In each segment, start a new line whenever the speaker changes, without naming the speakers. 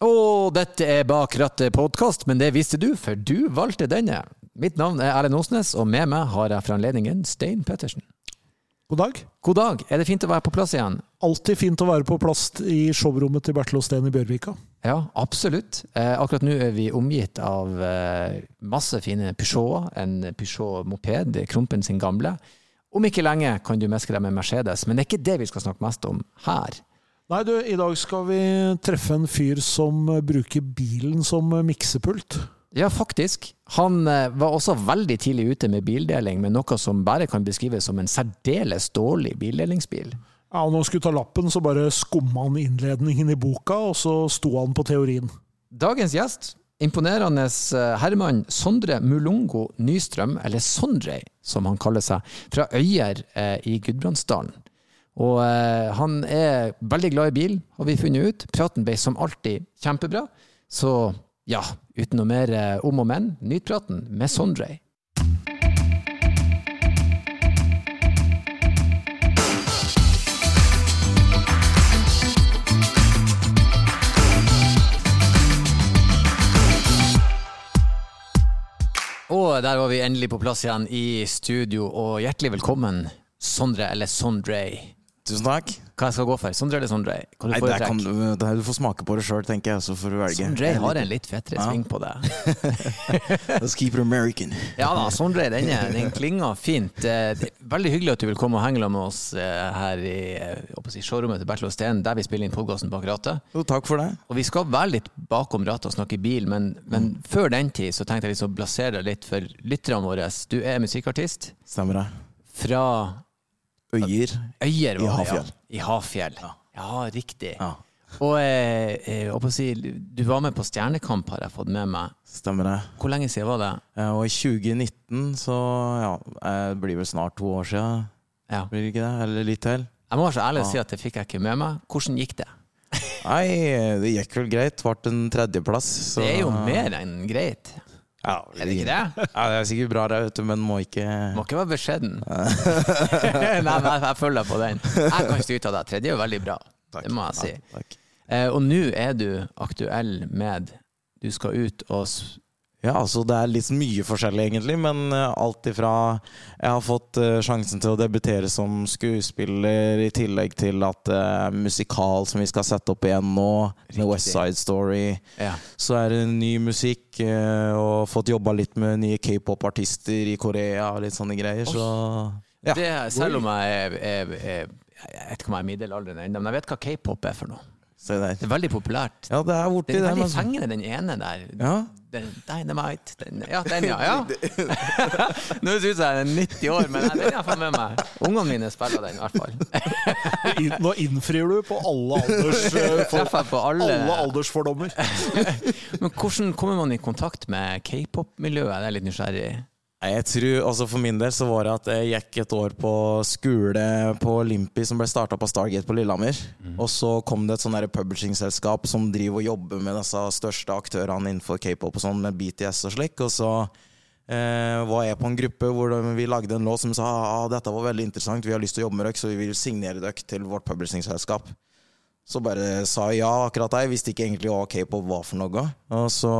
Og dette er Bak rattet podkast, men det visste du, for du valgte denne. Mitt navn er Erlend Osnes, og med meg har jeg fra anledningen Stein Pettersen.
God dag.
God dag. Er det fint å være på plass igjen?
Alltid fint å være på plass i showrommet til Bertil Osten i Bjørvika.
Ja, absolutt. Eh, akkurat nå er vi omgitt av eh, masse fine Peugeoter. En Peugeot moped, Krompen sin gamle. Om ikke lenge kan du meske deg med Mercedes, men det er ikke det vi skal snakke mest om her.
Nei, du, i dag skal vi treffe en fyr som bruker bilen som miksepult.
Ja, faktisk. Han eh, var også veldig tidlig ute med bildeling, med noe som bare kan beskrives som en særdeles dårlig bildelingsbil.
Ja, og Når han skulle ta lappen, så bare skumma han innledningen i boka, og så sto han på teorien.
Dagens gjest, imponerende eh, herremann Sondre Mulungo Nystrøm, eller Sondre som han kaller seg, fra Øyer eh, i Gudbrandsdalen. Og eh, han er veldig glad i bil, har vi funnet ut. Praten ble som alltid kjempebra. Så ja, uten noe mer eh, om og men, nyt praten med Sondre. Og der var vi endelig på plass igjen i studio, og hjertelig velkommen, Sondre, eller Sondre.
Tusen takk.
Hva jeg skal gå for? Sondre eller Sondre? Hva du
Nei, kan, du- får smake på det sjøl, tenker jeg, så får du velge.
Sondre har en litt fetere
Ja.
sving på det.
Let's keep it American.
Ja da, Sondre, den, den klinger fint. Eh, Veldig hyggelig at du vil komme og henge med oss eh, her i eh, si, showrommet til Bertil Osten, der vi spiller inn podkasten bak rattet.
Jo, takk for det.
Og vi skal være litt bakom rattet og snakke bil, men, men før den tid så tenkte jeg liksom å blasere deg litt for lytterne våre. Du er musikkartist
Stemmer det.
fra
Øyer.
Øyer, var
I Hafjell.
Ja. I Hafjell.
Ja.
Ja, riktig.
Ja,
Og eh, eh, si, du var med på Stjernekamp, har jeg fått med meg.
stemmer det.
Hvor lenge siden var det?
Eh, Og i 2019, så ja, eh, det blir vel snart to år siden,
Ja.
blir det ikke det? Eller litt til?
Jeg må være så ærlig å
Ja.
si at det fikk jeg ikke med meg. Hvordan gikk det?
Nei, det gikk vel greit. Ble en tredjeplass. så-
Det er jo mer enn greit.
Ja,
Er det ikke det?
Ja, det er sikkert bra, det, vet du, men må ikke
Må ikke være beskjeden. Nei, nei, jeg, følger på den. Jeg kan styre av deg. Tredje er veldig bra.
Takk.
Det må jeg si.
Ja.
Eh, og nå er du aktuell med Du skal ut og
Ja, altså det er litt mye forskjellig egentlig, men eh, alt ifra Jeg har fått eh, sjansen til å debutere som skuespiller, i tillegg til at det er musikal som vi skal sette opp igjen nå,
Riktig.
med West Side Story.
Ja.
Så er det ny musikk, eh, og fått jobba litt med nye k-pop-artister i Korea og litt sånne greier, så Ja.
Det, selv om jeg er, er, er Jeg vet ikke om jeg er middelaldrende ennå, men jeg vet hva k-pop er for noe.
Se der.
Det er veldig populært.
Ja, det er borti
Det er
det.
veldig
men-
fengende, den ene der.
Ja.
Den, dynamite. Den, ja, den, ja. ja. Nå syns det som jeg er 90 år, men den har jeg fått med meg. Ungene mine spiller den, i hvert fall.
Nå innfrir du på alle, alders, eh, for,
på alle.
alle aldersfordommer.
Men hvordan kommer man i kontakt med k-pop-miljøet? Det er litt nysgjerrig
Jeg tror, altså For min del så var det at jeg gikk et år på skole på Olympi, som ble starta på Stargate på Lillehammer. Og så kom det et sånn publishingselskap som driver og jobber med disse største aktørene innenfor k-pop og sånn, med BTS og slik. Og så eh, var jeg på en gruppe hvor de- vi lagde en låt som sa ah, dette var veldig interessant, vi har lyst til å jobbe med dere, så vi vil signere dere til vårt publishing-selskap. Så bare sa jeg ja akkurat. Jeg visste ikke egentlig hva k-pop var for noe. Og så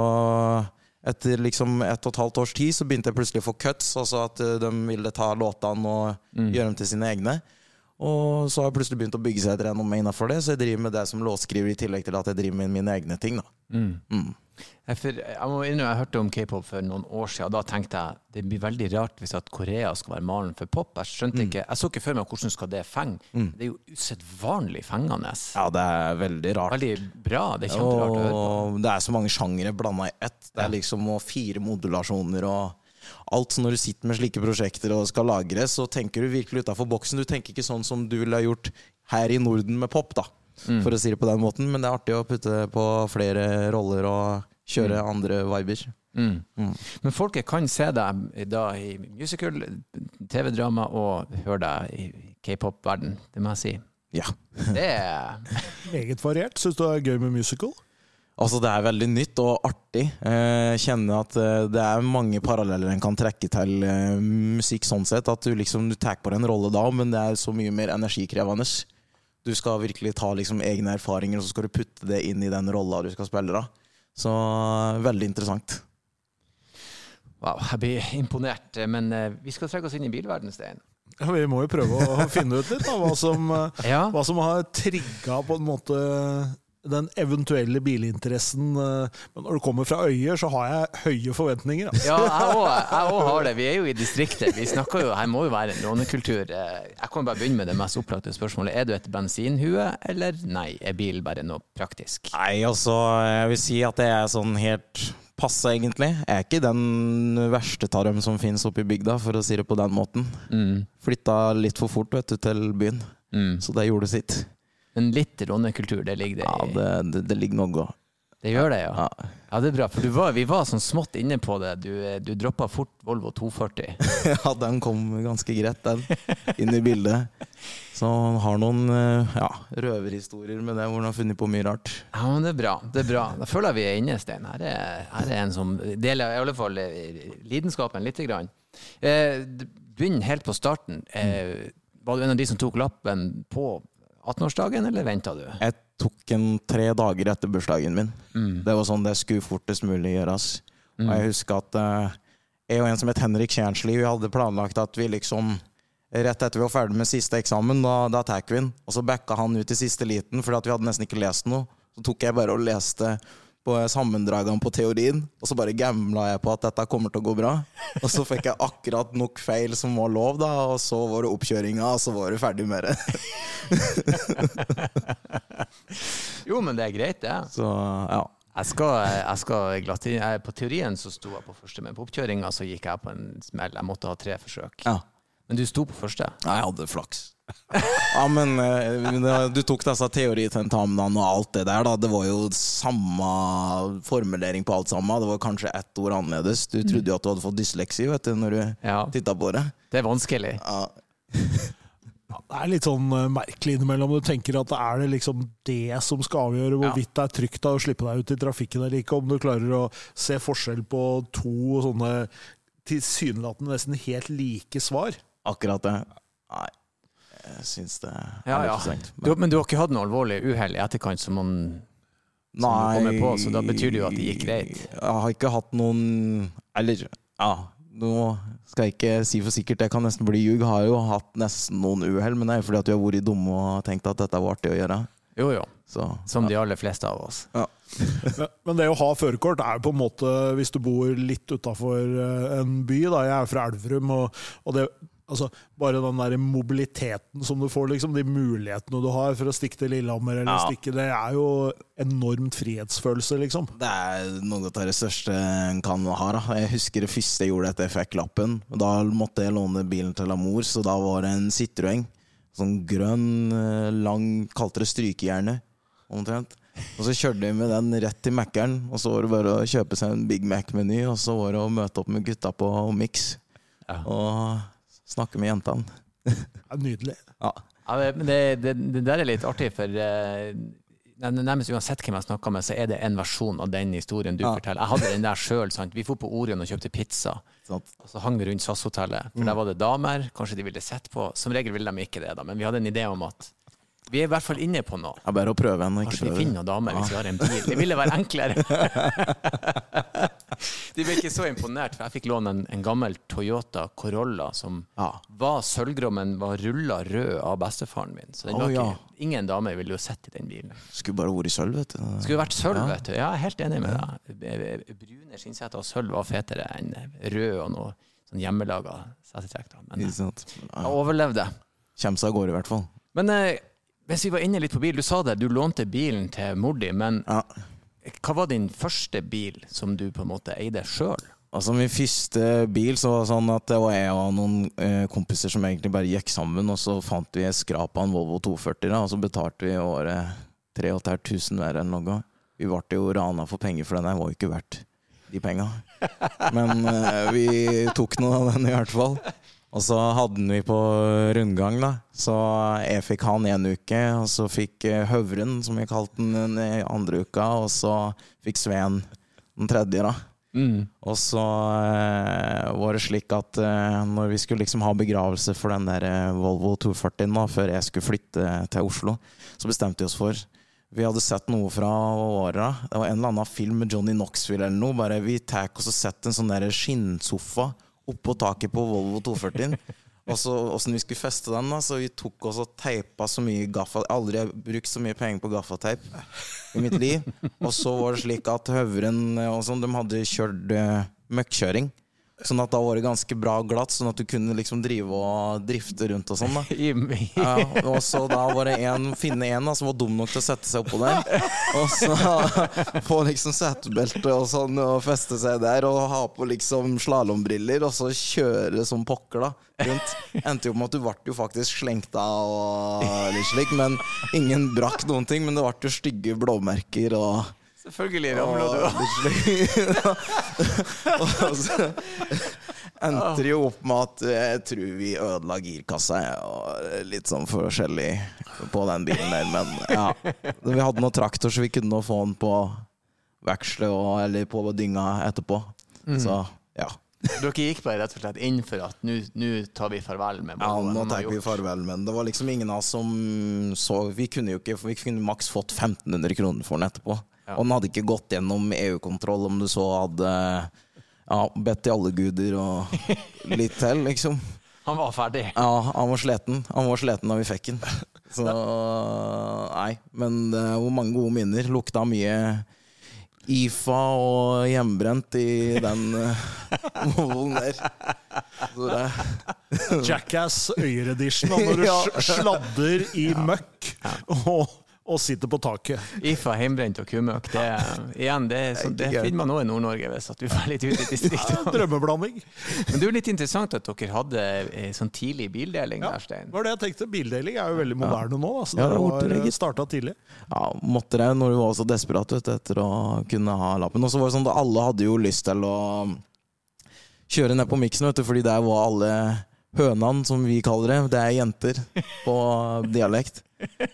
etter liksom ett og et halvt års tid så begynte jeg plutselig å få cuts, altså at eh, de ville ta låtene og gjøre dem til sine egne. Og så har jeg plutselig begynt å bygge seg et renommé innafor det, så jeg driver med det som låtskriver i tillegg til at jeg driver med mine egne ting. da. Mm.
For jeg må innrømme, jeg hørte om k-pop for noen år siden, og da tenkte jeg det blir veldig rart hvis at Korea skal være malen for pop. Jeg skjønte ikke, jeg så ikke for meg hvordan skal det fenge. Det er jo usedvanlig fengende.
Ja, det er veldig rart.
Veldig bra. Det er kjemperart å høre på.
Det er så mange sjangere blanda i ett. Det er liksom fire modulasjoner og alt. Så når du sitter med slike prosjekter og skal lagre, så tenker du virkelig utafor boksen. Du tenker ikke sånn som du ville ha gjort her i Norden med pop, da.
Mm.
For å si det på den måten. Men det er artig å putte på flere roller og kjøre andre viber.
Mm.
Mm.
Men folket kan se deg da i musical, TV-drama og høre deg i k-pop-verden. Det må jeg si.
Ja.
Det er
Meget variert. Syns du det er gøy med musical?
Altså, det er veldig nytt og artig. Jeg kjenner at eh, det er mange paralleller en kan trekke til eh, musikk sånn sett. At du liksom du tar på deg en rolle da, men det er så mye mer energikrevende. Du skal virkelig ta liksom egne erfaringer, og så skal du putte det inn i den rolla du skal spille. da. Så veldig interessant.
Wow, jeg blir imponert. Men eh, vi skal trekke oss inn i bilverdenen, Stein.
Ja, vi må jo prøve å finne ut litt av hva som, eh,
Ja.
hva som har trigga på en måte den eventuelle bilinteressen. eh, Men når det kommer fra Øyer, så har jeg høye forventninger. Altså.
Ja, jeg òg har det. Vi er jo i distriktet. Vi snakker jo, Her må jo være en rånekultur. Eh, Jeg kan bare begynne med det mest opplagte spørsmålet. Er du et bensinhue, eller nei, er bil bare noe praktisk?
Nei, altså, jeg vil si at det er sånn helt passe, egentlig. Jeg er ikke den verste tarm som finnes oppe i bygda, for å si det på den måten.
Mm.
Flytta litt for fort vet du, til byen,
Mm.
så det gjorde sitt.
Men litt rånekultur, det ligger det
Ja,
i?
det, det, det ligger noe.
Det gjør det, ja.
Ja.
Ja, det er bra. For du var, vi var sånn smått inne på det. Du, du droppa fort Volvo 240.
ja, den kom ganske greit, den, inn i bildet. Så han har noen eh, ja, røverhistorier med det, hvor han har funnet på mye rart.
Ja, men det er bra. det er bra. Da føler jeg vi er inne, Stein. Her er, her er en som deler i alle fall eh, lidenskapen lite grann. Eh, Begynn helt på starten. Eh, var du en av de som tok lappen på 18-årsdagen, eller venta du?
Jeg tok en tre dager etter bursdagen min.
Mm.
Det var sånn det skulle fortest mulig gjøres. Og jeg husker at eh, jeg og en som het Henrik Kjernsli, vi hadde planlagt at vi liksom Rett etter vi var ferdig med siste eksamen, da, da tar vi den. Og så backa han ut i siste liten, fordi at vi hadde nesten ikke lest noe. Så tok jeg bare og leste på sammendragene på teorien, og så bare gambla jeg på at dette kommer til å gå bra. Og så fikk jeg akkurat nok feil som var lov, da, og så var det oppkjøringa, og så var det ferdig med det.
Jo, men det er greit, det.
Så ja.
Jeg skal, jeg skal glatt inn. På teorien så sto jeg på første, men på oppkjøringa så gikk jeg på en smell. Jeg måtte ha tre forsøk.
ja.
Men du sto på første?
Ja, jeg hadde flaks. Ja, men eh, du tok disse teoritentamenene og alt det der, da. Det var jo samme formulering på alt sammen. Det var kanskje ett ord annerledes. Du trodde jo at du hadde fått dysleksi vet du, når du
Ja.
titta på det.
Det er vanskelig.
Ja.
Det er litt sånn eh, merkelig innimellom. Du tenker at det er det liksom det som skal avgjøre hvorvidt det er trygt å slippe deg ut i trafikken eller ikke. Om du klarer å se forskjell på to sånne tilsynelatende nesten helt like svar.
Akkurat det. Nei, jeg syns det er
Ja,
litt
ja.
for strengt.
Du, men du har ikke hatt noe alvorlig uhell i etterkant som man som du kommer på, så da betyr det jo at det gikk greit.
Jeg har ikke hatt noen Eller, ja Nå skal jeg ikke si for sikkert, det kan nesten bli ljug. Har jo hatt nesten noen uhell, men det er jo fordi at vi har vært dumme og tenkt at dette var artig å gjøre.
Jo, jo.
Så
Som de aller fleste av oss.
Men- Men det å ha førerkort er jo på en måte, hvis du bor litt utafor en by da, Jeg er fra Elverum, og, og det, altså, bare den der mobiliteten som du får, liksom, de mulighetene du har for å stikke til Lillehammer, eller
Ja.
stikke, det er jo enormt frihetsfølelse, liksom.
Det er noe av det største en kan ha. Da. Jeg husker det første jeg gjorde etter jeg fikk lappen. Da måtte jeg låne bilen til Amor, så da var det en Citroën. Sånn grønn, eh, lang, kalte det strykejerne, omtrent. Og så kjørte jeg med den rett til Mækkern, og så var det bare å kjøpe seg en Big Mac-meny, og så var det å møte opp med gutta på Mix
Ja.
og snakke med jentene.
Nydelig.
Ja.
Ja, men det, det, det der er litt artig, for eh, nærmest uansett hvem jeg snakker med, så er det en versjon av den historien du
Ja.
forteller. Jeg hadde den der sjøl. Vi dro på Orion og kjøpte pizza.
Sant?
Og så hang vi rundt SAS-hotellet, for der var det damer. Kanskje de ville sett på. Som regel ville de ikke det, da, men vi hadde en idé om at vi er i hvert fall inne på noe.
Er bare å prøve henne.
Kanskje vi finner noen damer hvis vi har en bil. Det ville være enklere. De ble ikke så imponert, for jeg fikk låne en, en gammel Toyota Corolla som
Ja.
var sølvgrå, men var rulla rød av bestefaren min. Så var
ja.
ikke, ingen dame ville jo sett i den bilen.
Skulle bare vært i sølv, vet du.
Skulle vært sølv,
Ja.
vet du. Ja, jeg er helt enig med deg. Brune skinnseter og sølv var fetere enn rød og noe sånn hjemmelaga setetrekk. Men jeg overlevde.
Kjem seg av gårde, i hvert fall.
Men eh, hvis vi var inne litt på bil, du sa det, du lånte bilen til mor di, men
Ja.
hva var din første bil som du på en måte eide sjøl?
Altså Min første bil så var sånn at det var jeg og noen eh, kompiser som egentlig bare gikk sammen, og så fant vi et skrap av en Volvo 240, da, og så betalte vi året 3500 hver eller noe. Vi ble jo rana for penger, for den her var jo ikke verdt de penga. Men eh, vi tok noe av den i hvert fall. Og så hadde vi på rundgang, da. Så jeg fikk han en uke, og så fikk eh, Høvren, som vi kalte den, den andre uka, og så fikk Sveen den tredje, da. Og så eh, var det slik at eh, når vi skulle liksom ha begravelse for den der eh, Volvo 240 da, før jeg skulle flytte til Oslo, så bestemte vi oss for Vi hadde sett noe fra åra. Det var en eller annen film med Johnny Knoxville eller noe. Bare Vi tar oss og setter en sånn der skinnsofa oppå taket på Volvo 240. Og så åssen vi skulle feste den. da Så vi tok oss og teipa så mye gaffa Jeg har aldri brukt så mye penger på gaffateip i mitt liv. Og så var det slik at Høveren og sånn, de hadde kjørt uh, møkkjøring. Sånn at da var det ganske bra glatt, sånn at du kunne liksom drive og drifte rundt og sånn. da ja, Og så da var det en, finne en da som var dum nok til å sette seg oppå der. Og så få liksom setebelte og sånn og feste seg der og ha på liksom slalåmbriller og så kjøre som pokker da rundt. Endte jo med at du ble jo faktisk slengt av og litt slik, men ingen brakk noen ting. Men det ble jo stygge blåmerker og
Selvfølgelig ramla du.
og så endte det jo opp med at jeg tror vi ødela girkassa og litt sånn forskjellig på den bilen der. Men ja, vi hadde noe traktor, så vi kunne nå få den på vekselet eller på dynga etterpå. Så ja.
Dere gikk bare rett og slett inn for at nå tar vi farvel med
Ja, nå tar vi farvel, men det var liksom ingen av oss som så Vi kunne jo ikke Vi kunne maks fått 1500 kroner for den etterpå.
Ja.
Og den hadde ikke gått gjennom EU-kontroll om du så hadde ja, bedt til alle guder og litt til, liksom.
Han var ferdig.
Ja, han var sliten. Han var sliten da vi fikk den. Så nei. Men det var mange gode minner. Lukta mye IFA og hjemmebrent i den uh, Volvoen der. Så det
Jackass Øyer-edition, når du
Ja.
sladder i møkk og, og sitter på taket.
IFA, hjemmebrent og kumøkk. Det, igjen, det, sånn- det finner man òg i Nord-Norge hvis at du får litt ut i distriktene.
Drømmeblanding.
Men det er jo litt interessant at dere hadde eh, sånn tidlig bildeling
Ja,
der, Stein.
var det jeg tenkte. Bildeling er jo veldig moderne nå. Altså,
Ja, det
det var
gitt.
starta tidlig.
ja, måtte det når du var så desperat vet, etter å kunne ha lappen. Og så var det sånn at alle hadde jo lyst til å kjøre ned på miksen, vet du, fordi der var alle hønene, som vi kaller det. Det er jenter på dialekt.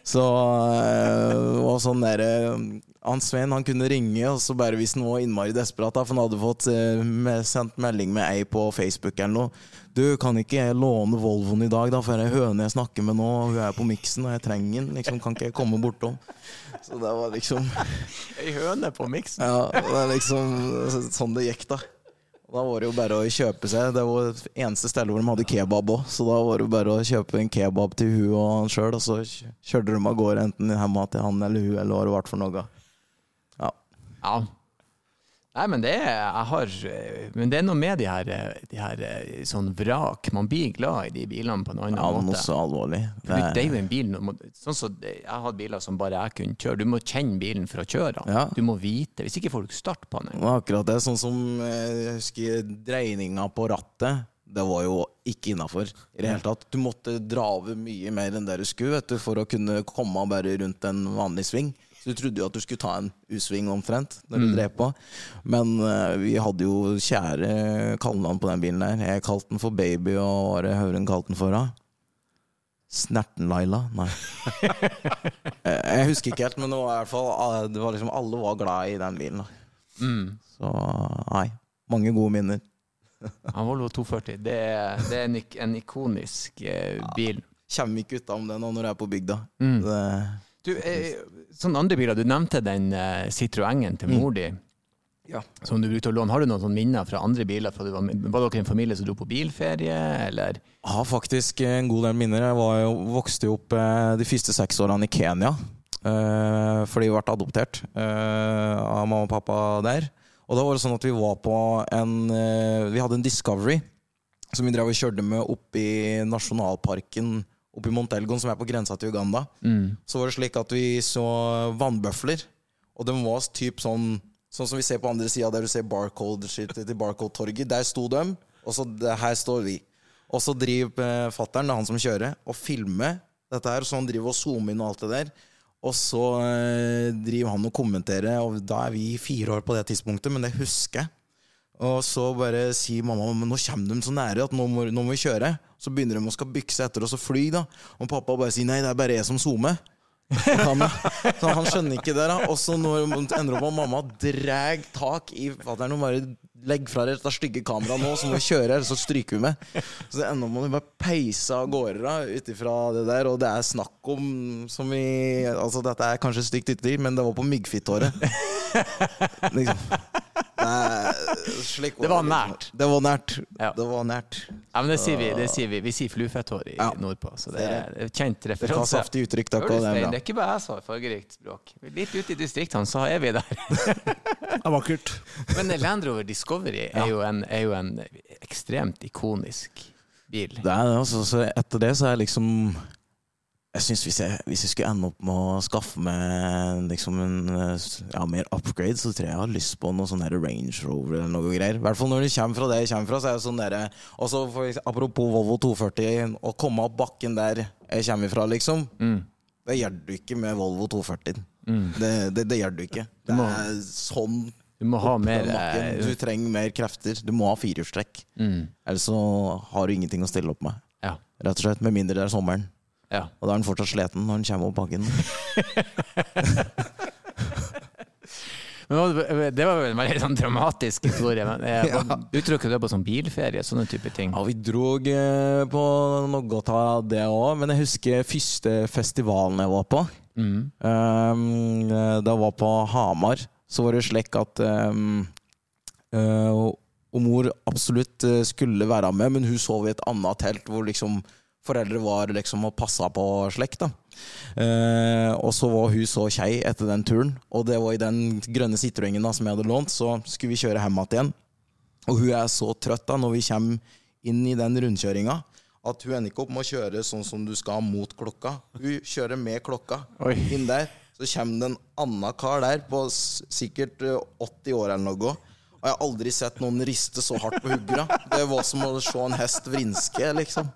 Så og det var sånn der eh, Han Svein han kunne ringe, og så bare hvis han var innmari desperat, da, for han hadde fått med, sendt melding med ei på Facebook eller noe. Du, kan ikke jeg låne Volvoen i dag, da, for det er høne jeg snakker med nå, hun er på miksen, og jeg trenger den. Liksom, kan ikke jeg komme bortom? Så det var liksom
Ei høne på miksen.
Ja, det er liksom sånn det gikk, da. Da var det jo bare å kjøpe seg. Det var det eneste stedet hvor de hadde kebab òg, så da var det bare å kjøpe en kebab til hun og han sjøl, og så kjørte de av gårde enten hjemme til han eller hun, eller hva det ble for noe. Ja.
Ja. Nei, men det er, har, men det er noe med de her, de her eh, sånn vrak. Man blir glad i de bilene på en annen
ja,
måte.
så alvorlig.
For det er jo en bil, sånn som Jeg hatt biler som bare jeg kunne kjøre. Du må kjenne bilen for å kjøre den.
Ja.
Du må vite. Hvis ikke får du ikke start på den.
Det akkurat det. Sånn som eh, jeg husker dreininga på rattet. Det var jo ikke innafor i det hele tatt. Du måtte dra over mye mer enn det du skulle vet du, for å kunne komme bare rundt en vanlig sving. Du trodde jo at du skulle ta en U-sving omtrent når du drev på. Men uh, vi hadde jo kjære kallenavn på den bilen der. Jeg kalte den for Baby, og hva det Høveren kalte den for? da? Snerten-Laila? Nei. Eh, jeg husker ikke helt, men det var i hvert fall eh, det var liksom, alle var glad i den bilen.
Mm.
Så nei, mange gode minner.
Ja, Volvo 240. Det er, det er en, en ikonisk eh, bil.
Kommer ikke utenom det nå når jeg er på bygda.
Mm.
Det,
Du, eh, sånne andre biler, du nevnte den eh, Citroengen til mor di.
Ja.
Som du brukte å låne. Har du noen sånne minner fra andre biler? Fra du var, var dere en familie som dro på bilferie, eller?
jeg har faktisk en god del minner. Jeg var jo, vokste jo opp eh, de første seks årene i Kenya. eh, fordi vi ble adoptert eh, av mamma og pappa der. Og da var det sånn at vi var på en eh, Vi hadde en Discovery som vi drev og kjørte med opp i nasjonalparken oppe i Montelgon, som er på grensa til Uganda. Så var det slik at vi så vannbøfler, og de var typ sånn Sånn som vi ser på andre sida, der du ser barcode-skiltet til Barcode-torget. Der sto de, og så her står vi. Og så driver eh, fattern, er han som kjører, og filmer dette her. Så han driver og zoomer inn og alt det der. Og så eh, driver han og kommenterer, og da er vi fire år på det tidspunktet, men det husker jeg. Og så bare sier mamma nå kommer de så nære at nå må, nå må vi kjøre. Så begynner de å skal bykse etter oss og fly. da Og pappa bare sier nei, det er bare jeg som zoomer. Han, så han skjønner ikke det. da Og så når det ender opp med at mamma drar tak i fatter'n og bare legg fra dere dette stygge kameraet nå, så må vi kjøre, her så stryker vi med. Så det må vi bare peise av gårde ut ifra det der, og det er snakk om som vi Altså, dette er kanskje stygt ytterligere, men det var på myggfittåret. liksom. Det, slik
Det var nært.
Det var nært.
Ja.
Det var nært.
Ja, men det sier vi. Det sier vi. vi sier fluefetthår i
Ja.
nordpå, så det er et kjent
Det
referanse.
saftig uttrykk, takk. Det er
Det er ikke bare jeg som har fargerikt språk. Litt ute i distriktene så er vi der.
Det er vakkert.
Men Land Rover Discovery er, jo en, er jo en ekstremt ikonisk bil.
Det er det, altså. Så etter det så er jeg liksom Jeg synes hvis jeg, hvis jeg skulle ende opp med å skaffe meg liksom en ja, mer upgrade, så tror jeg jeg har lyst på noe sånn Range Rover eller noe greier. I hvert fall når det kommer fra det jeg kommer fra. Så er det sånn der, også for Apropos Volvo 240, å komme opp bakken der jeg kommer fra, liksom.
Mm.
Det gjør du ikke med Volvo 240.
Mm.
Det, det, det gjør du ikke. Det er sånn
Du må ha mer
den
eh,
Du trenger mer krefter. Du må ha firehjulstrekk.
mm.
Ellers så har du ingenting å stille opp med.
Ja.
Rett og slett, Med mindre det er sommeren.
ja.
Og da er han fortsatt sliten når han kommer opp bakken.
Men det var vel en veldig sånn dramatisk historie. Men jeg,
Ja.
Uttrykker du det på sånn bilferie? Sånne type ting?
Ja, Vi drog eh, på noe av det òg, men jeg husker første festivalen jeg var på.
Mm.
Um, da jeg var på Hamar, så var det slik at um, uh, og mor absolutt eh, skulle være med, men hun sov i et annet telt hvor liksom foreldre var liksom og passa på slekt. da. Eh, og så var hun så kjei etter den turen, og det var i den grønne Citroengen da, som jeg hadde lånt, så skulle vi kjøre hjem igjen. Og hun er så trøtt da når vi kommer inn i den rundkjøringa, at hun ender ikke opp med å kjøre sånn som du skal mot klokka. Hun kjører med klokka inn der. Så kommer det en annen kar der på sikkert eh, 80 år eller noe. Og jeg har aldri sett noen riste så hardt på huggra. Det var som å se en hest vrinske, liksom.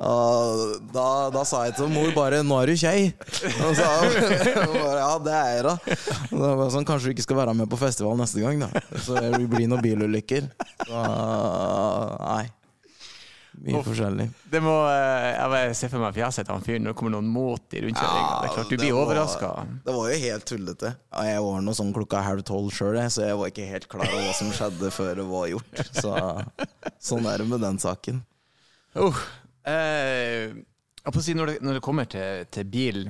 Da, da sa jeg til mor bare 'Nå er du kjei'. Og så bare, ja, det er jeg, da. Og da var sånn, Kanskje du ikke skal være med på festival neste gang, da. Så det blir noen bilulykker. Så, nei. Mye forskjellig.
Det må, eh, jeg ser for meg fjeset til han fyren når det kommer noen mot i rundkjøringa. det er klart du blir overraska.
Det var jo helt tullete. Jeg var nå sånn klokka halv tolv sjøl, så jeg var ikke helt klar over hva som skjedde før det var gjort. Så sånn er det med den saken.
Uh, eh, jeg får si når, det, når det kommer til, til bil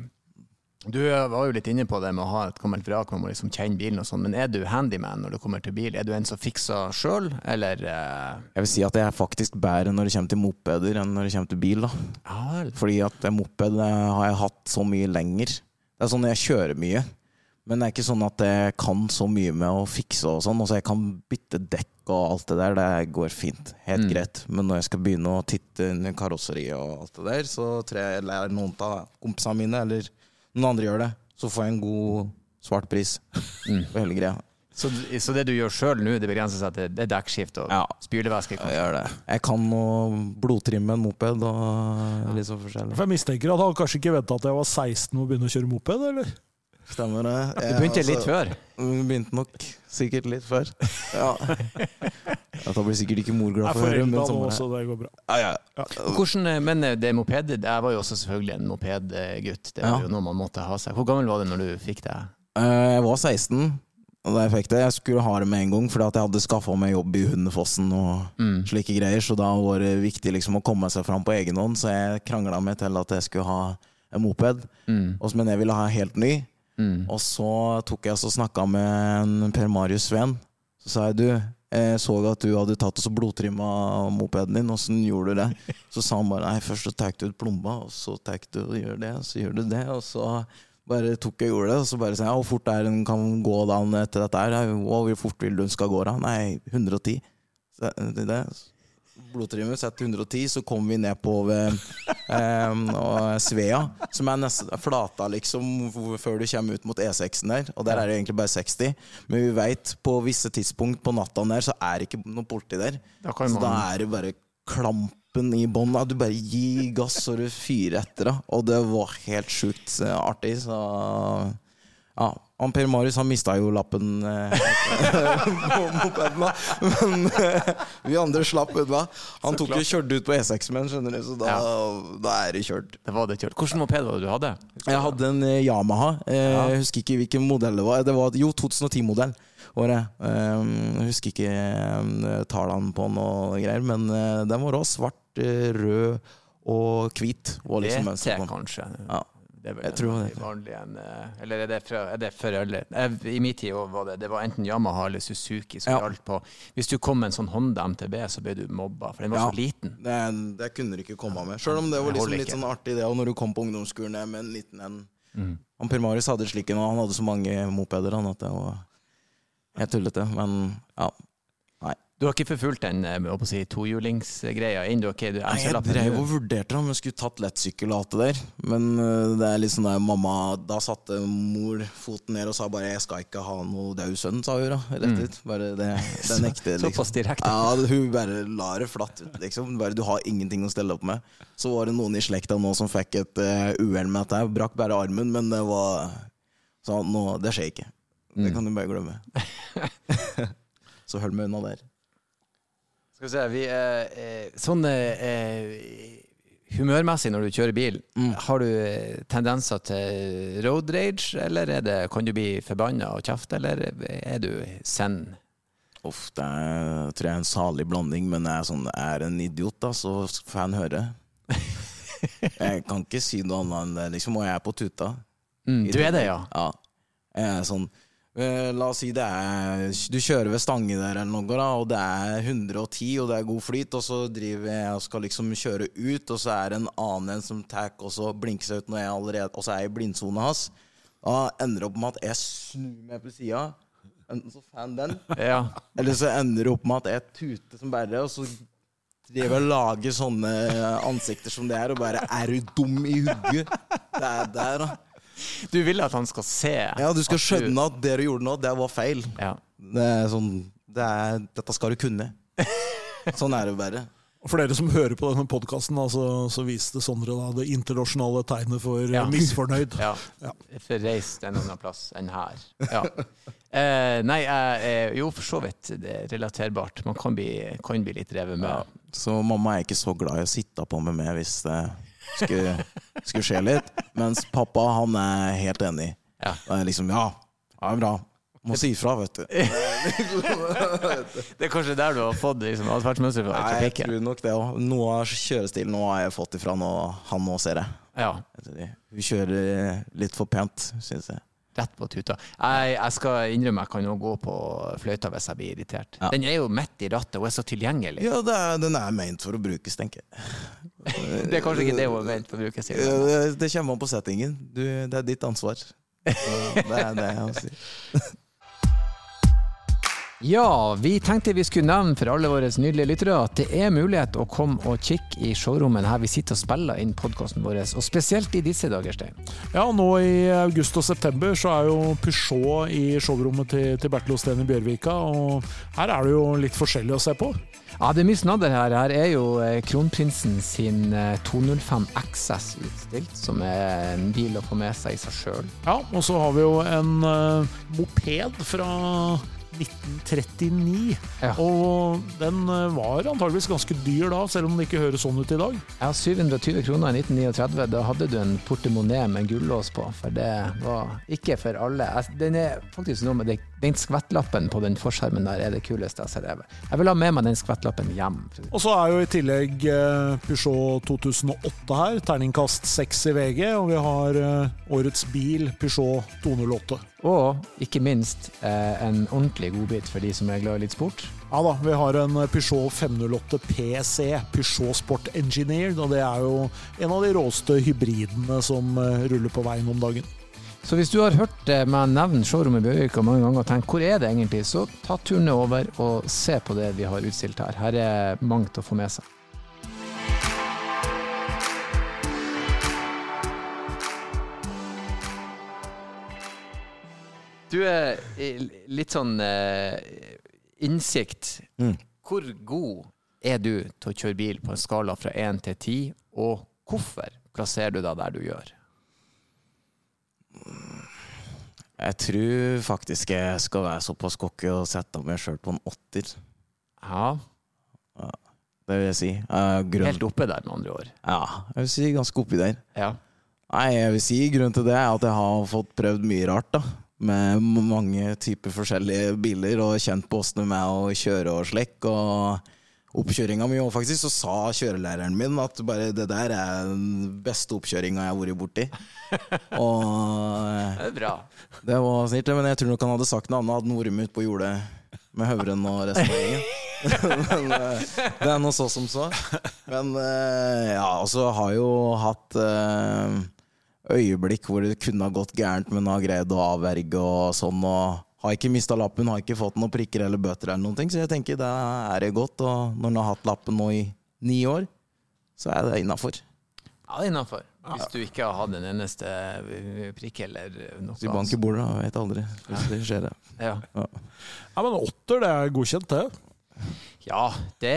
Du var jo litt inne på det med å ha et gammelt vrak, man må liksom kjenne bilen og sånn, men er du handyman når det kommer til bil? Er du en som fikser sjøl, eller eh,
Jeg vil si at jeg er faktisk bedre når det kommer til mopeder enn når det kommer til bil. da
Ja vel.
Fordi at moped eh, har jeg hatt så mye lenger. Det er sånn jeg kjører mye. Men det er ikke sånn at jeg kan så mye med å fikse og sånn. Altså jeg kan bytte dekk og alt det der. Det går fint. Helt
Mm.
greit. Men når jeg skal begynne å titte under karosseriet og alt det der, så tror jeg jeg lærer noen av kompisene mine, eller noen andre gjør det. Så får jeg en god svart pris
Mm.
på hele greia.
Så, så det du gjør sjøl nå, det begrenser seg til det dekkskift og
Ja.
spylevæske?
Jeg gjør det. Jeg kan å blodtrimme en moped og litt sånn forskjellig.
For jeg mistenker at han kanskje ikke venta at jeg var 16 og begynne å kjøre moped, eller?
Stemmer det.
Du
begynte
begynte litt
altså-
før?
Hun begynte nok sikkert litt før. Ja. Da blir sikkert ikke mor glad for å høre, men sånn det.
så det går bra.
Ja, ja.
Hvordan, eh, men eh, det moped, jeg var jo også selvfølgelig en mopedgutt. Det var
Ja.
jo noe man måtte ha seg. Hvor gammel var du når du fikk det?
Eh, Jeg var 16 da jeg fikk det. Jeg skulle ha det med en gang, fordi at jeg hadde skaffa meg jobb i Hundefossen og
Mm.
slike greier, så da var det viktig liksom å komme seg fram på egen hånd, så jeg krangla meg til at jeg skulle ha en moped,
Mm.
og- men jeg ville ha helt ny.
Mm.
Og så tok jeg og snakka med en Per Marius Sveen. Så sa jeg du, jeg så at du hadde tatt og blodtrimma mopeden din, åssen gjorde du det? Så sa han bare nei, først så tar du ut plomba, og så tar du og gjør det, og så gjør du det, og så bare tok jeg og gjorde det, og så bare sa jeg hvor fort er den kan gå da etter dette her? Hvor fort vil du den skal gå da? Nei, 110. Så det, det. Blodtrimmer setter 110, så kommer vi ned på ved eh, Svea, som er nesten flata liksom før du kommer ut mot E6-en der. Og der er det egentlig bare 60. Men vi veit på visse tidspunkt på natta der, så er det ikke noe politi der.
Da så
Så da er det bare klampen i bånn. Du bare gir gass og du fyrer etter. da. Og det var helt sjukt eh, artig. Så ja. Han Per Marius han mista jo lappen eh, på mopeden, da. Men eh, vi andre slapp unna. Han tok jo kjørt ut på E6 med den, skjønner du, så da, da er det kjørt.
Det var det kjørt. Hvilken moped var det du hadde?
Jeg hadde en eh, Yamaha. Eh,
Ja.
Jeg husker ikke hvilken modell det var. Det var jo 2010-modell. året. Um, jeg husker ikke um, tallene på noe greier, men uh, den var også svart, uh, rød og hvit. var liksom mønsteret på den.
kanskje.
Ja.
Det er vel
Jeg tror
en
det.
vanlig en, eh, Eller er det, fra, er det for alle? I min tid var det Det var enten Yamaha eller Suzuki som
Ja.
gjaldt på Hvis du kom med en sånn Honda MTB, så ble du mobba, for den var
Ja.
så liten.
Det, det kunne du ikke komme med. Sjøl om det var liksom litt sånn artig, det òg, når du kom på ungdomsskolen med en liten en.
Mm.
Han Per Marius hadde slik en, og han hadde så mange mopeder han, at det var helt tullete. Men ja.
Du har ikke forfulgt den eh, si, tohjulingsgreia ennå? Okay,
Nei, jeg
MC-lappen
drev og vurderte om jeg skulle tatt lettsykkel og alt det der. Men øh, det er litt sånn der mamma Da satte mor foten ned og sa bare 'jeg skal ikke ha noe død sønn', sa hun da. Rett ut. Bare det, det nekter liksom.
Såpass direkte.
Ja, hun bare la det flatt ut, liksom. Bare, du har ingenting å stelle opp med. Så var det noen i slekta nå som fikk et uh, uhell med dette. Brakk bare armen, men det var Så nå, det skjer ikke. Det kan du bare glemme. Så hold meg unna der.
Skal vi se, vi eh, eh, Sånn eh, humørmessig når du kjører bil,
Mm.
har du eh, tendenser til road rage, eller er det, kan du bli forbanna og kjefte, eller er du send?
Uff, det er, tror jeg er en salig blanding, men jeg er, sånn, jeg er en idiot, da, så får han høre. Jeg kan ikke si noe annet enn det, liksom, og jeg er på tuta.
Mm, du er det, ja?
Ja. Jeg er sånn La oss si det er Du kjører ved Stange der eller noe, da, og det er 110, og det er god flyt, og så driver jeg og skal liksom kjøre ut, og så er det en annen en som tar og så blinker seg ut når jeg allerede Og så er jeg i blindsona hans. Da ender det opp med at jeg snur meg på sida, enten så fan den,
ja.
eller så ender det opp med at jeg tuter som bare, og så driver jeg og lager sånne ansikter som det er, og bare Er du dum i hugget? Det er der, da.
Du vil at han skal se
Ja, du skal
at
skjønne at det du gjorde nå, det var feil.
ja.
Det er sånn det er, Dette skal du kunne. Sånn er det bare.
Og For dere som hører på denne podkasten, så, så viste Sondre da det internasjonale tegnet for eh,
Ja.
misfornøyd.
Ja.
Ja.
For reist en annen plass enn her. Ja. Eh, nei, jeg er jo for så vidt det er relaterbart. Man kan bli, kan bli litt revet med.
Ja. Så mamma er ikke så glad i å sitte på med meg hvis det skulle, skulle skje litt. Mens pappa, han er helt enig.
Ja.
Det er liksom Ja, det er bra. Må si ifra, vet du.
Det er kanskje der du har fått liksom, atferdsmønster fra
Nei, jeg tror nok det òg. Noe av kjørestilen nå har jeg fått ifra nå, han nå, ser det.
Ja,
Hun kjører litt for pent, syns jeg.
rett på tuta. Jeg, jeg skal innrømme jeg kan jo gå på fløyta hvis jeg blir irritert.
Ja.
Den er jo midt i rattet og er så tilgjengelig.
Ja, det er, den er ment for å brukes, tenker jeg.
Det er kanskje ikke det hun har ment for å bruke sin.
Det, det kommer an på settingen. Du, det er ditt ansvar. Det er det jeg sier.
Ja, vi tenkte vi skulle nevne for alle våre nydelige lyttere at det er mulighet å komme og kikke i showrommet her vi sitter og spiller inn podkasten vår, og spesielt i disse dager, Stein.
Ja, nå i august og september så er jo Peugeot i showrommet til, til Bertil Osten i Bjørvika, og her er det jo litt forskjellig å se på.
Ja, det er mye snadder her. Her er jo eh, kronprinsen sin eh, 205 XS utstilt, som er en bil å få med seg i seg sjøl.
Ja, og så har vi jo en uh, moped fra 1939,
Ja.
og den eh, var antageligvis ganske dyr da, selv om det ikke høres sånn ut i dag.
Ja, 720 kroner i 1939. Da hadde du en portemonee med gullås på, for det var ikke for alle. Den er faktisk noe med det, den skvettlappen på den forskjermen der er det kuleste jeg har sett. Jeg vil ha med meg den skvettlappen hjem.
Og så er jo i tillegg eh, Peugeot 2008 her, terningkast 6 i VG, og vi har eh, årets bil, Peugeot 208.
Og ikke minst eh, en ordentlig godbit for de som er glad i litt sport.
Ja da, vi har en Peugeot 508 PSE, Peugeot Sport Engineered, og det er jo en av de råeste hybridene som ruller på veien om dagen.
Så hvis du har hørt eh, meg nevne showrommet i Bjørvika mange ganger og tenkt hvor er det egentlig, så ta turen over og se på det vi har utstilt her. Her er mangt å få med seg. Du er litt sånn eh, innsikt.
Mm.
Hvor god er du til å kjøre bil på en skala fra 1 til 10, og hvorfor plasserer du deg der du gjør?
Jeg tror faktisk jeg skal være såpass cocky og sette meg sjøl på en åtter.
Ja,
Det vil jeg si. Uh,
helt oppe der, med andre ord.
ja, jeg vil si ganske oppi der.
Ja.
Nei, jeg vil si grunnen til det er at jeg har fått prøvd mye rart, da. med mange typer forskjellige biler, og kjent på åssen det er å kjøre og slekk. Og oppkjøringa mi òg, faktisk, så sa kjørelæreren min at bare det der er den beste oppkjøringa jeg har vært borti. Og
Det er bra.
det var snilt, men jeg tror nok han hadde sagt noe annet, hadde han vært med ut på jordet med Høvren og resten av gjengen. Men eh, det er noe så som så. Men eh, ja, altså har jo hatt eh, øyeblikk hvor det kunne ha gått gærent, men har greid å avverge og sånn. og har ikke mista lappen, har ikke fått noen prikker eller bøter, eller noen ting, så jeg tenker det er det godt. Og når han har hatt lappen nå i ni år, så er det innafor.
Ja, det er innafor. Hvis du ikke har hatt en eneste prikk eller noe
Så du banker bordet, da. Vet aldri. Hvis det skjer det.
Ja,
Ja, men åtter, det er godkjent, det.
Ja det,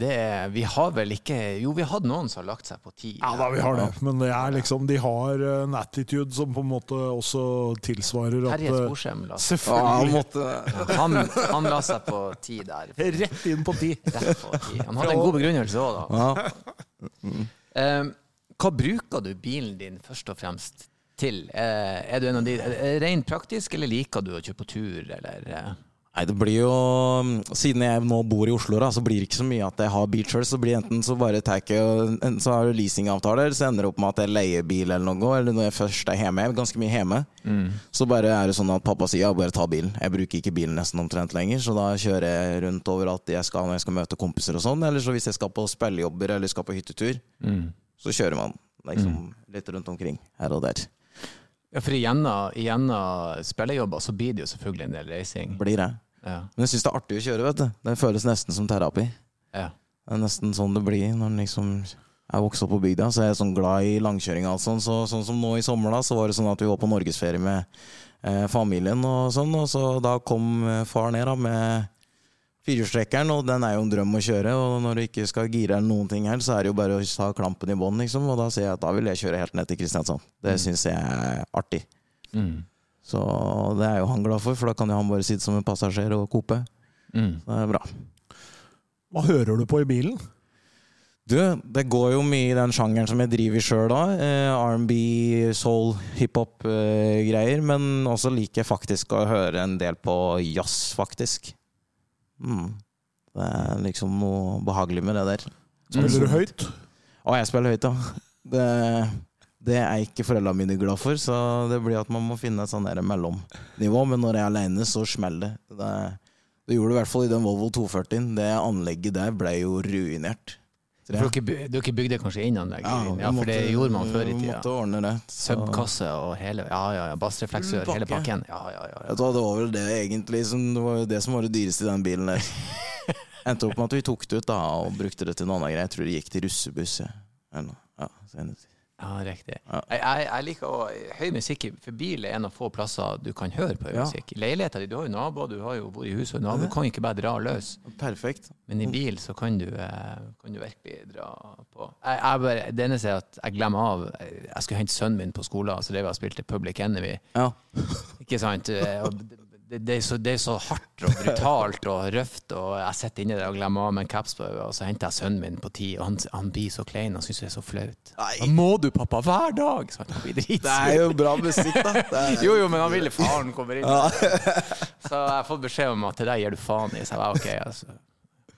det Vi har vel ikke Jo, vi hadde noen som har lagt seg på ti.
Ja da, vi har det. Men det er liksom, de har en attitude som på en måte også tilsvarer at
Terje
eh,
Sporsem la,
seg
Selvfølgelig.
måtte
han, han la seg på ti der.
Rett inn på ti.
På ti. Han hadde en god begrunnelse òg, da.
ja.
Eh, hva bruker du bilen din først og fremst til? Eh, er du en av de er det Rent praktisk, eller liker du å kjøre på tur, eller eh?
Nei, det blir jo Siden jeg nå bor i Oslo, da, så blir det ikke så mye at jeg har bil sjøl. Så blir enten så bare tar jeg ikke Enten så har du leasingavtaler, så ender det opp med at jeg leier bil eller noe. Eller når jeg først er hjemme, jeg er ganske mye hjemme, så bare er det sånn at pappa sier ja, bare ta bilen. Jeg bruker ikke bilen nesten omtrent lenger, så da kjører jeg rundt overalt jeg skal når jeg skal møte kompiser og sånn. Eller så hvis jeg skal på spillejobber eller skal på hyttetur, så kjører man liksom litt rundt omkring her og der.
Ja, for gjennom spillejobber så blir det jo selvfølgelig en del reising.
Blir det.
Ja.
Men jeg syns det er artig å kjøre, vet du. Det føles nesten som terapi.
Ja.
Det er nesten sånn det blir når en liksom er vokst opp på bygda. Så er jeg sånn glad i langkjøring og alt sånt. Så, sånn som nå i sommer, da, så var det sånn at vi var på norgesferie med eh, familien og sånn. Og så da kom eh, far ned da med firehjulstrekkeren, og den er jo en drøm å kjøre. Og når du ikke skal gire eller noen ting her, så er det jo bare å ta klampen i bånn, liksom. Og da sier jeg at da vil jeg kjøre helt ned til Kristiansand. Det syns jeg er artig.
Mm.
Så det er jo han glad for, for da kan jo han bare sitte som en passasjer og kope.
Mm.
Det er bra.
Hva hører du på i bilen?
Du, det går jo mye i den sjangeren som jeg driver sjøl da. Eh, R&B, soul, hiphop-greier. men også liker jeg faktisk å høre en del på jazz, faktisk. Mm. Det er liksom noe behagelig med det der.
Spiller du høyt?
Å, jeg spiller høyt, ja. Det, det er ikke foreldrene mine glad for, så det blir at man må finne et sånn mellomnivå. Men når jeg er aleine, så smeller det. det. Det gjorde det i hvert fall i den Volvo 240. Det anlegget der ble jo ruinert.
For dere, dere bygde kanskje inn anlegg? Ja, for det gjorde man før i tida.
Måtte ordne det. Så-
Subkasse og hele Ja, ja, ja. Bassrefleksør, hele pakken. Ja, ja, ja. ja.
Det var vel det egentlig som, det var det som var det dyreste i den bilen der. Endte opp med at vi tok det ut da og brukte det til noe annet greier. Jeg tror det gikk til russebuss. Ja. Ja.
Ja, riktig.
Ja.
Jeg, jeg, jeg liker å, høy musikk, for bil er en av få plasser du kan høre på høy
Ja.
musikk. I leiligheten din, du har jo naboer, du har jo bor i huset, og nabo, du kan ikke bare dra løs.
Perfekt.
Men i bil så kan du, eh, kan du virkelig dra på. Jeg, jeg bare, det eneste er at jeg glemmer av Jeg skulle hente sønnen min på skolen, så drev jeg og spilte Public Enemy.
Ja.
Ikke sant? Eh, og Det, det, er så, det er så hardt og brutalt og røft, og jeg sitter inni der og glemmer av meg en caps på øyet, og så henter jeg sønnen min på ti, og han, han blir så klein og syns det er så flaut.
Nei.
Må du, pappa, hver dag! Så han blir
Det er jo bra musikk, da. Er,
Jo, jo, men han ville faren kommer inn. Så jeg har fått beskjed om at det der gir du faen i. Så jeg var ok, altså.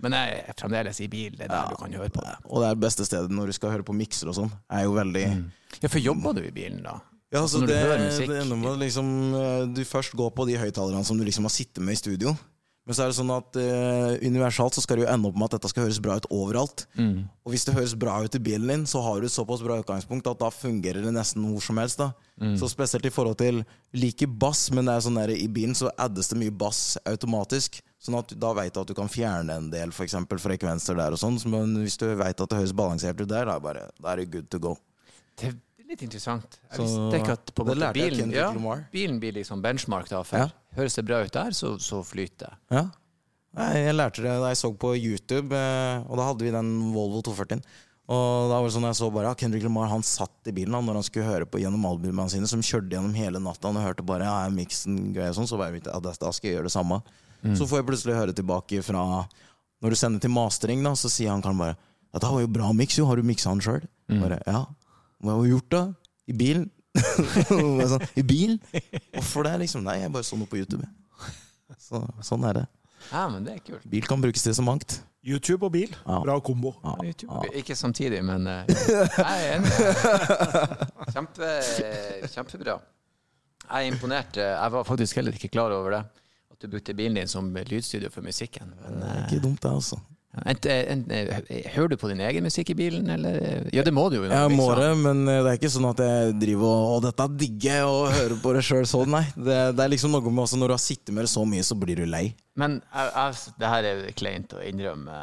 Men jeg er fremdeles i bil, det er der du kan høre på det.
Og det er det beste stedet når du skal høre på mikser og sånn. Er jo veldig
Ja, for jobber du i bilen, da?
Ja,
Altså,
det,
musikk.
det ender med liksom, eh, du først går på de høyttalerne som du liksom har sittet med i studio. Men så er det sånn at uh, universalt så skal det jo ende opp med at dette skal høres bra ut overalt.
Mm.
Og hvis det høres bra ut i bilen din, så har du et såpass bra utgangspunkt at da fungerer det nesten hvor som helst. da.
Mm.
Så spesielt i forhold til like bass, men det er sånn der, i bilen så addes det mye bass automatisk. Sånn at da veit du at du kan fjerne en del for eksempel, frekvenser der og sånn. Men hvis du veit at det høres balansert ut der, da, er bare, da er det good to go.
Det litt interessant. Jeg
Så
visste ikke at på en måte bilen, ja, bilen blir liksom benchmark, da. For
Ja.
høres det bra ut der, så, så flyter det.
Ja. Jeg lærte det da jeg så på YouTube, eh, og da hadde vi den Volvo 240. Og da var det sånn jeg så bare ja, Kendrick Lamar han satt i bilen han, når han skulle høre på gjennom albumene sine, som kjørte gjennom hele natta. Og hørte bare ja, miksen grei og sånn, så var jeg ja, da da skal jeg gjøre det samme. Så får jeg plutselig høre tilbake fra Når du sender til mastering, da, så sier han kan bare ja, 'Det var jo bra miks, jo. Har du miksa den sjøl?' Bare ja. Hva har hun gjort, da? I bilen? Sånn, I bilen? Hvorfor det? liksom? Nei, jeg bare så noe på YouTube. Så, sånn er det.
Ja, men det er kult.
Bil kan brukes til så mangt.
YouTube og bil,
Ja.
bra kombo.
Ja,
YouTube.
ja.
Ikke samtidig, men eh, jeg er enig. Kjempe, kjempebra. Jeg er imponert. Jeg var faktisk heller ikke klar over det. At du brukte bilen din som lydstudio for musikken. Men,
Det er ikke dumt, det, altså.
Ent, ent, eh, hører du på din egen musikk i bilen, eller? Ja, det må du jo.
Jeg må det, men det er ikke sånn at jeg driver og Å, dette digger jeg, og hører på det sjøl sånn, nei. Det, det er liksom noe med også når du har sittet med det så mye, så blir du lei.
Men jeg, jeg, det her er kleint å innrømme.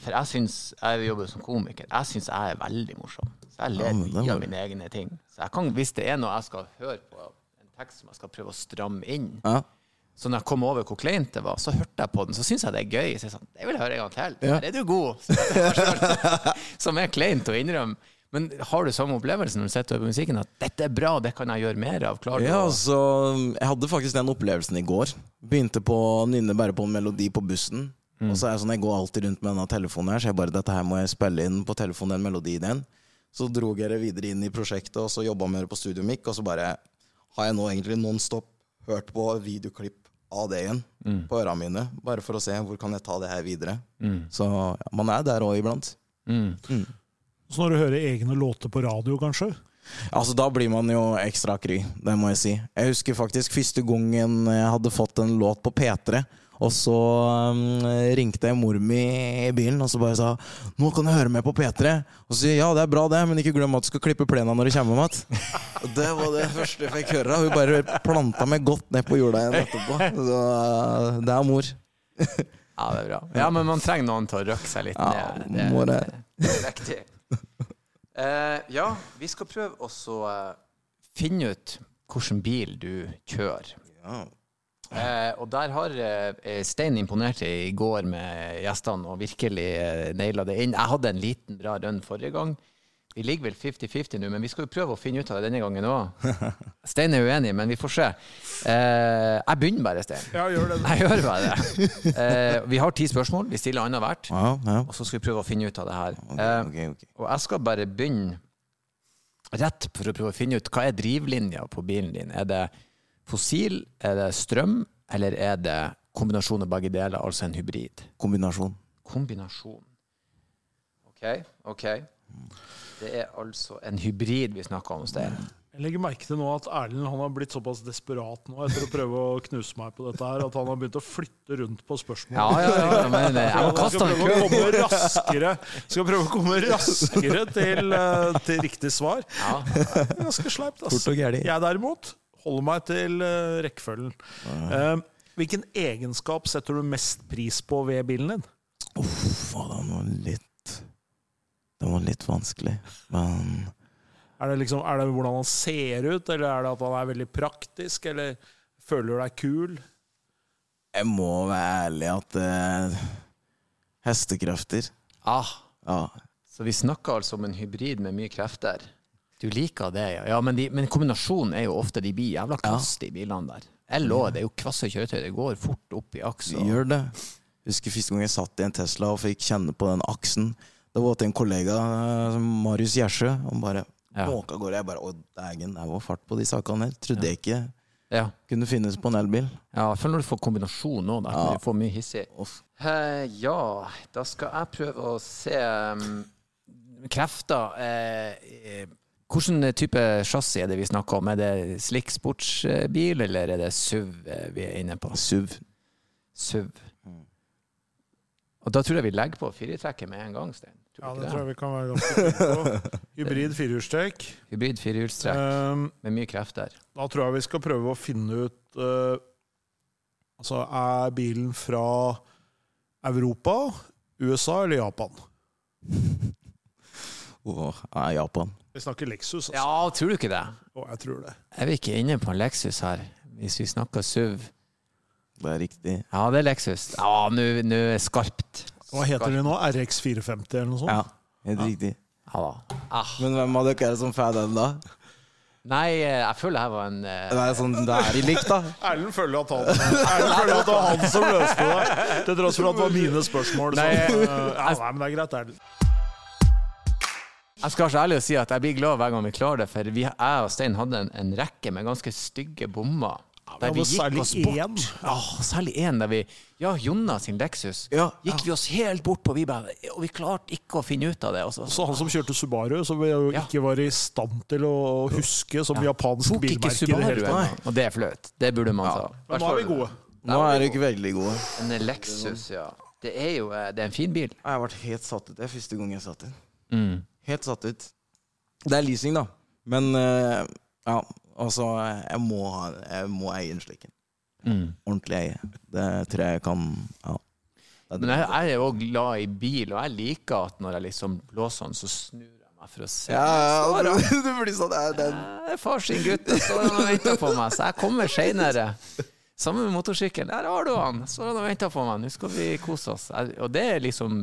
For jeg syns Jeg jobber som komiker. Jeg syns jeg er veldig morsom. Så jeg ler
Ja,
mye
må
av mine egne ting. Så kan, hvis det er noe jeg skal høre på, en tekst som jeg skal prøve å stramme inn
Ja.
Så når jeg kom over hvor kleint det var, så hørte jeg på den, så syns jeg det er gøy. Så jeg sånn, det vil jeg høre en gang til.
Ja.
Der er du god! Som er kleint å innrømme. Men har du samme opplevelse når du sitter på musikken, at dette er bra, det kan jeg gjøre mer av? Klar, du
Ja, altså, jeg hadde faktisk den opplevelsen i går. Begynte på å nynne bare på en melodi på bussen. Og så er jeg sånn, jeg går alltid rundt med denne telefonen her, så jeg bare, dette her må jeg spille inn på telefonen, den melodien. Så dro jeg det videre inn i prosjektet, og så jobba med det på Studio Mic, og så bare har jeg nå egentlig non-stop hørt på videoklipp det igjen på ørene mine, bare for å se hvor kan jeg ta det her videre. Så ja, man er der òg iblant.
Mm.
Så når du hører egne låter på radio, kanskje?
Altså, da blir man jo ekstra kry, det må jeg si. Jeg husker faktisk første gangen jeg hadde fått en låt på P3, og så um, ringte jeg mor mi i bilen og så bare sa 'Nå kan du høre med på P3'. Og så sier jeg ja, det er bra det, men ikke glem at du skal klippe plena når du kommer hjem det var det første jeg fikk høre. Hun bare planta meg godt ned på jorda igjen etterpå. Så uh, det er mor.
Ja, det er bra. Ja, men man trenger noen til å røkke seg litt
Ja,
ned.
må det.
det er viktig. Uh, ja, vi skal prøve å så, eh, finne ut hvilken bil du kjører.
Ja.
Eh, og der har eh, Stein imponert i går med gjestene og virkelig eh, naila det inn. Jeg hadde en liten bra run forrige gang. Vi ligger vel 50-50 nå, men vi skal jo prøve å finne ut av det denne gangen òg. Stein er uenig, men vi får se. Eh, jeg begynner bare, Stein.
Ja, gjør det.
Jeg gjør bare det. Eh, vi har ti spørsmål. Vi stiller annethvert.
Ja, ja.
Og så skal vi prøve å finne ut av det her.
Ok,
okay.
ok, ok.
og jeg skal bare begynne rett for å prøve å finne ut hva er drivlinja på bilen din. Er det fossil, er det strøm, eller er det kombinasjon av begge deler, altså en hybrid?
Kombinasjon.
Kombinasjon. OK, OK. Det er altså en hybrid vi snakker om, Stein.
Jeg legger merke til nå at Erlend han har blitt såpass desperat nå etter å prøve å knuse meg på dette her, at han har begynt å flytte rundt på spørsmål.
Ja, ja, ja, men jeg må
Han
kaste
skal prøve å komme raskere, skal prøve å komme raskere til, eh, til riktig svar.
Ja.
Ganske sleipt, ass. Jeg derimot holder meg til uh, rekkefølgen. Uh, hvilken egenskap setter du mest pris på ved bilen din?
Uff, den var litt Den var litt vanskelig, men
Er det, liksom, er det hvordan han ser ut, eller er det at han er veldig praktisk, eller føler du deg kul?
jeg må være ærlig at uh, Hestekrefter.
Ah,
Ja.
så vi snakker altså om en hybrid med mye krefter. Du liker det, ja. ja men, de, men kombinasjonen er jo ofte de blir jævla kvasse, de bilene der. LO, det er jo kvasse kjøretøy. Det går fort opp i aks. og-
Gjør det. Husker første gang jeg satt i en Tesla og fikk kjenne på den aksen. Da var til en kollega, eh, Marius Gjersø. Han bare
Ja.
måka går. Jeg bare Å, dægen, det var fart på de sakene her. Trodde jeg ikke
Ja.
kunne finnes på en elbil.
ja, jeg føler når du får kombinasjon nå, da kan
Ja.
du få mye hissig. Eh, ja, da skal jeg prøve å se um, krefter. Eh, eh, hvilken type chassis er det vi snakker om? Er det slik sportsbil, eller er det SUV eh, vi er inne på?
SUV.
SUV. Og da tror jeg vi legger på firetrekket med en gang, Stein.
Ja,
Tror du
det
ikke
tror jeg vi kan være ganske på. Hybrid firehjulstrekk.
Hybrid firehjulstrekk
Um,
med mye kreft der.
da tror jeg vi skal prøve å finne ut uh, Altså, er bilen fra Europa, USA eller Japan?
Åh, er Japan.
Vi snakker Lexus, altså.
Ja, tror du ikke det?
Å, jeg tror det.
Er vi ikke inne på en Lexus her, hvis vi snakker SUV?
Det er riktig.
Ja, det er Lexus. Ja, nå er det skarpt.
Hva heter de nå? RX 450 eller noe sånt?
Ja, helt riktig.
Ja da. Ah.
Men hvem av dere er det som får den, da?
Nei, eh, jeg føler det her var en uh,
Det er sånn, det er de likt, da.
Erlend føler at han Erlend føler at det var han som løste det, til tross for at det var mine spørsmål. Så, eh, ja, nei, men det er greit, Erlend.
Jeg skal være så ærlig å si at jeg blir glad hver gang vi klarer det, for vi, jeg og Stein hadde en, en rekke med ganske stygge bommer. Der vi gikk oss bort. Ja, særlig én der vi Ja, Jonna sin Lexus.
Ja.
Gikk vi oss helt bort på, vi bare, og vi klarte ikke å finne ut av det. Også, så,
Så han som kjørte Subaru, som vi jo
Ja.
ikke var i stand til å huske som japansk
tok
bilmerke Ikke
Subaru det Og det er flaut. Det burde man sa
Men nå er vi gode.
Nå er vi ikke veldig gode.
En Lexus, ja. Det er jo eh, det er en fin bil.
Jeg har vært helt satt ut. Det er første gang jeg satt ut.
Mm.
Helt satt ut. Det er leasing, da. Men eh, ja, altså Jeg må, ha, jeg må eie en slik en.
Mm.
Ordentlig eie. Det tror jeg jeg kan Ja. Det er
Men jeg, jeg er jo glad i bil, og jeg liker at når jeg liksom blåser den, så snur jeg meg for å se.
ja, ja,
ja,
det blir sånn det er den.
Det er far sin gutt, og står han og venter på meg, så jeg kommer seinere. Sammen med motorsykkelen. Der har du han! Står han og venter på meg. Nå skal vi kose oss. Jeg- Og det er liksom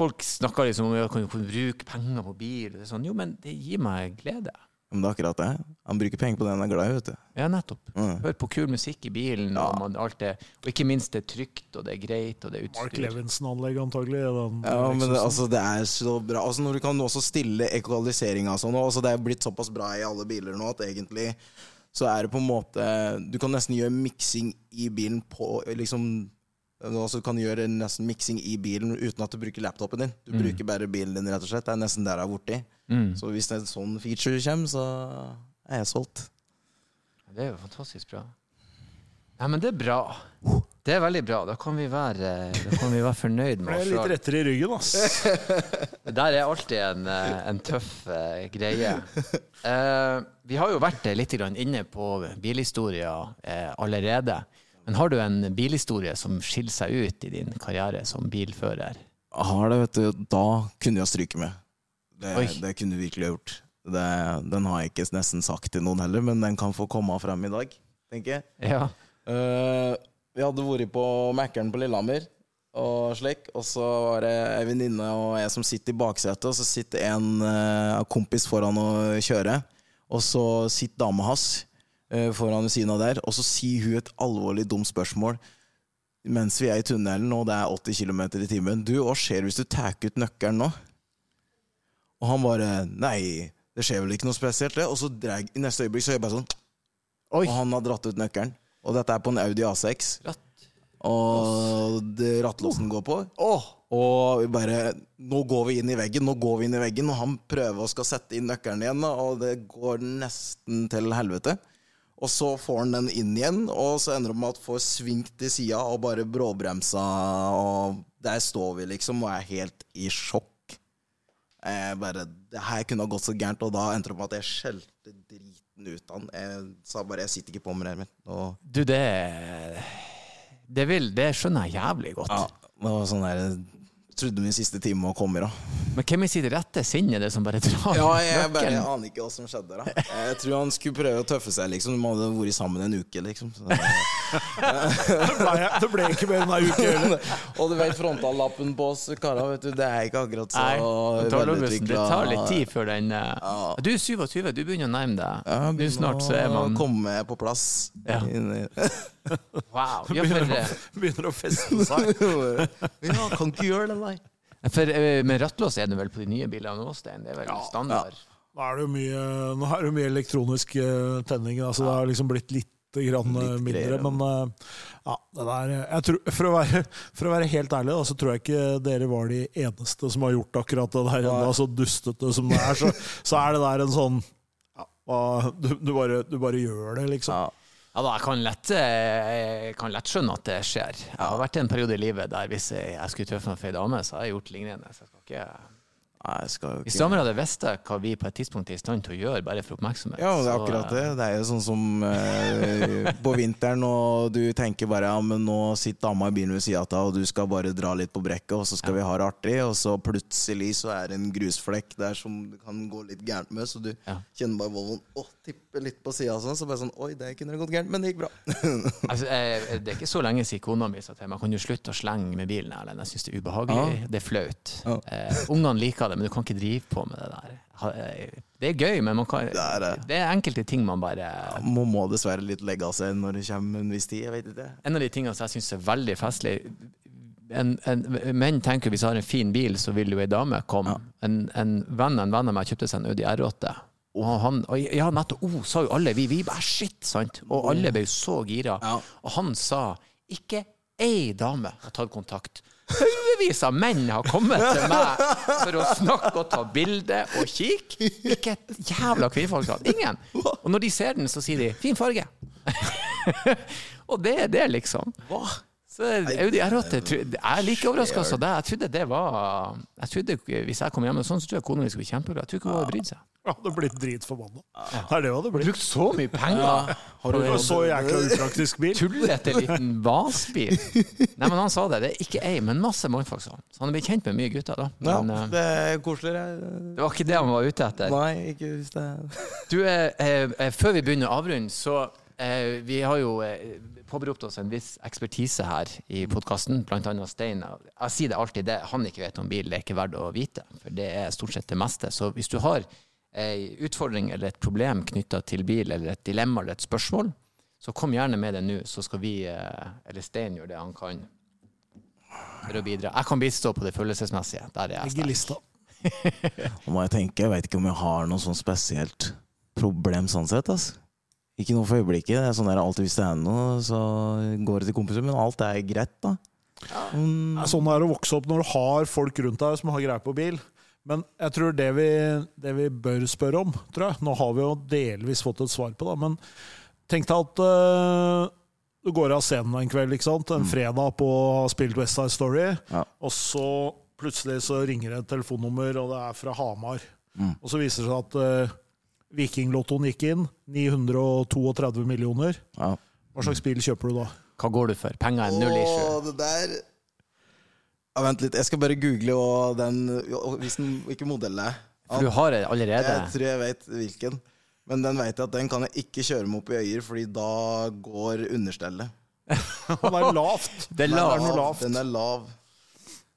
Folk snakker liksom om at kan du bruke penger på bil. Det er sånn, jo, men det gir meg glede.
Men det er akkurat det. Han bruker penger på det han er glad i, vet du.
Ja, nettopp.
Mm.
Hør på kul musikk i bilen, og, man, alt det, og ikke minst det er trygt, og det er greit, og det er
Mark
utstyr.
Levinson-anlegg, antagelig. Den
Ja, men det, altså, det er så bra. Altså, når du kan også stille ekvalisering og sånn, altså, det er blitt såpass bra i alle biler nå at egentlig så er det på en måte Du kan nesten gjøre miksing i bilen på liksom Altså, du kan gjøre nesten miksing i bilen uten at du bruker laptopen din. Du bruker bare bilen din, rett og slett. Det er nesten der jeg er borti.
Mm.
Så hvis en sånn feature kommer, så er jeg solgt.
Det er jo fantastisk bra. Nei, men det er bra. Det er veldig bra. Da kan vi være, da kan vi være fornøyd med
Ble
oss
litt rettere i ryggen, ass.
Det der er alltid en, eh, en tøff uh, greie. Uh, vi har jo vært litt inne på bilhistorier uh, allerede. Men har du en bilhistorie som skiller seg ut i din karriere som bilfører?
Har det, vet du. Da kunne jeg stryke med. Det, det kunne du virkelig gjort. Det, den har jeg ikke nesten sagt til noen heller, men den kan få komme frem i dag, tenker jeg.
Ja.
Uh, vi hadde vært på Mækkern på Lillehammer og slik, og så var det ei venninne og jeg som sitter i baksetet, og så sitter en uh, kompis foran og kjører, og så sitter dama hans foran ved siden av der, og så sier hun et alvorlig dumt spørsmål mens vi er i tunnelen og det er 80 km i timen. Du, hva skjer hvis du tar ut nøkkelen nå? Og han bare Nei, det skjer vel ikke noe spesielt, det. Og så dreg, i neste øyeblikk så gjør jeg bare sånn
Oi.
Og han har dratt ut nøkkelen. Og dette er på en Audi A6.
Ratt.
Og det rattlåsen går på.
Oh.
Og vi bare Nå går vi inn i veggen, nå går vi inn i veggen. Og han prøver å skal sette inn nøkkelen igjen, og det går nesten til helvete. Og så får han den inn igjen, og så ender det med at får svingt til sida og bare bråbremsa, og der står vi liksom og er helt i sjokk. Jeg bare, det her kunne ha gått så gærent, og da endte det med at jeg skjelte driten ut av han. Jeg sa bare 'jeg sitter ikke på med det. Og
Du, det det, vil, det skjønner jeg jævlig godt.
ja, det var sånn der trodde min siste time var kommet, da.
Men hvem i sitt rette sinn er det som bare drar
Ja, jeg, bare, jeg aner ikke hva som skjedde da. Jeg tror han skulle prøve å tøffe seg, liksom. De hadde vært sammen en uke, liksom. Så,
Det ble, det ble ikke mer enn ei uke heller.
og du vet frontallappen på oss karer, vet du, det er ikke akkurat så
Nei, det tar litt tid før den eh,
Ja.
Du er 27, du begynner å nærme deg.
Ja,
Nå snart så er man
Komme på plass.
Ja. Wow. Ja,
Begynner å,
eh,
begynner å feste seg.
ja, kan ikke gjøre det, nei.
for men rattlås er det vel på de nye bilene nå, Stein? Det er vel
Ja,
standard?
Nå er det jo mye, nå er det jo mye elektronisk eh, tenning, altså det har liksom blitt litt grann eh,
Litt
mindre.
greier,
Men eh, ja, det der eh, jeg tror, for, å være, for å være helt ærlig, da, så tror jeg ikke dere var de eneste som har gjort akkurat det der ennå. Så dustete som det er, så, så er det der en sånn ja, du, du, bare, du bare gjør det, liksom.
Ja.
Ja, da, jeg kan lett, eh, jeg kan lett skjønne at det skjer. Jeg har vært i en periode i livet der hvis jeg, skulle tøffe meg for ei dame, så har jeg gjort lignende. Så jeg skal ikke
Nei,
Hvis dommere hadde visst hva vi på et tidspunkt er i stand til å gjøre bare for oppmerksomhet
Ja, det er akkurat det.
eh,
Det er jo sånn som eh, på vinteren, og du tenker bare ja, men nå sitter dama i bilen ved sida av deg, og du skal bare dra litt på brekket, og så skal vi ha det artig, og så plutselig så er det en grusflekk der som du kan gå litt gærent med, så du
Ja.
kjenner bare Volvoen å, tipper litt på sida sånn, så bare sånn Oi, det kunne gått gærent, men det gikk bra.
Altså, eh, det er ikke så lenge siden kona mi sa til meg kan du slutte å slenge med bilen. Erlend. Jeg syns det er ubehagelig. Det er flaut.
Ja.
Eh, ungene liker det, men du kan ikke drive på med det der. Eh, Det er gøy, men man kan,
Det er det.
det er enkelte ting man bare
Man må dessverre litt legge av seg når det kommer en viss tid, jeg vet ikke.
En av de tingene som jeg syns er veldig festlig en, en, menn tenker hvis jeg har en fin bil, så vil jo ei dame komme. En, en venn en venn av meg kjøpte seg en Audi R8. Og han, og ja, nettopp, oh, sa jo alle, vi, vi bare shit, sant? Og alle ble jo så gira.
Ja.
Og han sa ikke ei dame har tatt kontakt. Haugevis av menn har kommet til meg for å snakke og ta bilde og kikke. Ikke et jævla kvinnfolk. Ingen. Og når de ser den, så sier de 'fin farge'. og det er det, liksom.
Hva?
Så Audi R8 tro- Jeg er like overraska som deg. Jeg trodde det var jeg trodde, Hvis jeg kom hjem med sånn, så tror jeg kona mi skulle bli kjempeglad. Jeg tror ikke hun hadde brydd seg.
Ja, hadde blitt dritforbanna. Det er det hun hadde blitt.
Brukt så mye penger
Har du
var Så jækla upraktisk bil.
tullete liten vasbil. Nei, men han sa det. Det er ikke ei, men masse mannfolk, sa han. Så han er blitt kjent med mye gutter, da.
Ja,
Men eh,
det er koseligere.
det var ikke det han var ute etter.
Nei, ikke hvis det
Du, eh, eh, før vi begynner å avrunde, så eh, Vi har jo eh, påberopt oss en viss ekspertise her i podkasten, blant annet Stein. Jeg sier det alltid, det han ikke vet om bil, det er ikke verdt å vite. For det er stort sett det meste. Så hvis du har ei utfordring eller et problem knytta til bil, eller et dilemma eller et spørsmål, så kom gjerne med det nå, så skal vi, eh, eller Stein, gjøre det han kan for å bidra. Jeg kan bistå på det følelsesmessige. Der er jeg sterk.
lista.
Nå må jeg tenke, jeg vet ikke om jeg har noe sånn spesielt problem sånn sett, altså. Ikke noe for øyeblikket. Det er sånn der alltid hvis det er noe, så går det til kompiser, men alt er greit, da. Mm,
Det er sånn det å vokse opp når du har folk rundt deg som har greie på bil. Men jeg tror det vi, det vi bør spørre om, tror jeg Nå har vi jo delvis fått et svar på det, men tenk deg at uh, du går av scenen en kveld, ikke sant? en fredag på å ha spilt West Side Story,
Ja.
og så plutselig så ringer det et telefonnummer, og det er fra Hamar.
Mm.
Og så viser det seg at uh, Vikinglottoen gikk inn, 932 millioner.
ja.
Hva slags bil kjøper du da?
Hva går du for? Penger er null issue.
Åh, det der ja, Vent litt, jeg skal bare google og den og Hvis den ikke modellen er.
For du har det allerede.
Jeg tror jeg vet hvilken. Men den vet jeg at den kan jeg ikke kjøre med opp i øyer, Fordi da går understellet.
Den er lavt.
Det er
Den
er, lavt.
Den er lav.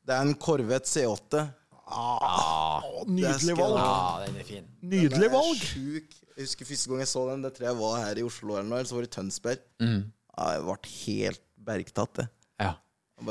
Det er en Corvette C8.
Å, nydelig valg.
Ja, den er fin.
Nydelig
Den er
valg.
sjuk. Jeg husker første gang jeg så den, det tror jeg var her i Oslo, eller noe, eller så var det i Tønsberg.
Mm.
Ja, jeg ble helt bergtatt, det.
Ja.